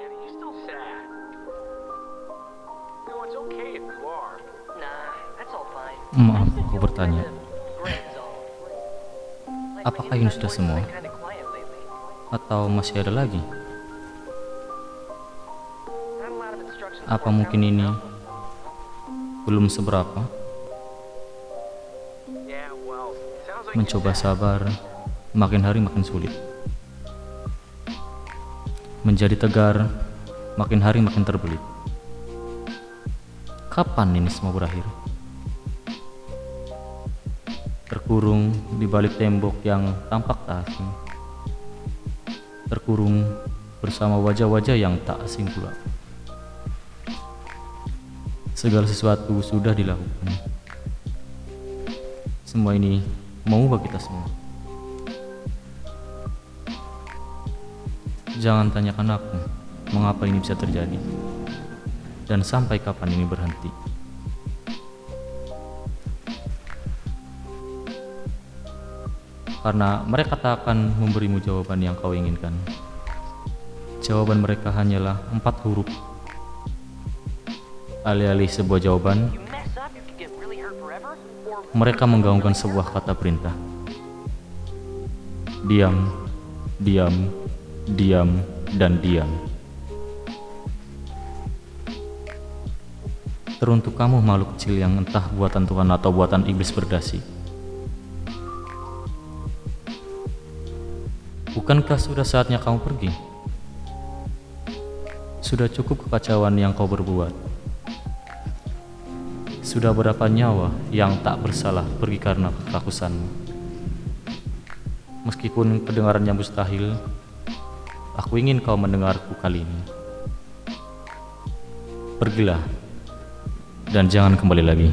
You're still sad. No, it's okay if you are. Nah, that's all fine. Maaf, I've been aku bertanya. Apakah ini sudah semua? Atau masih ada lagi? Apa mungkin ini belum seberapa? Mencoba sabar, makin hari makin sulit. Menjadi tegar, makin hari makin terbelit. Kapan ini semua berakhir? Terkurung di balik tembok yang tampak tak asing. Terkurung bersama wajah-wajah yang tak asing pula. Segala sesuatu sudah dilakukan. Semua ini mau bagi kita semua. Jangan tanyakan aku mengapa ini bisa terjadi dan sampai kapan ini berhenti. Karena mereka tak akan memberimu jawaban yang kau inginkan. Jawaban mereka hanyalah empat huruf. Alih-alih sebuah jawaban, mereka menggaungkan sebuah kata perintah. Diam, diam, diam, dan diam. Teruntuk kamu makhluk kecil yang entah buatan Tuhan atau buatan iblis berdasi. Bukankah sudah saatnya kamu pergi? Sudah cukup kekacauan yang kau berbuat. Sudah berapa nyawa yang tak bersalah pergi karena kerakusanmu? Meskipun kedengarannya mustahil, aku ingin kau mendengarku kali ini. Pergilah dan jangan kembali lagi.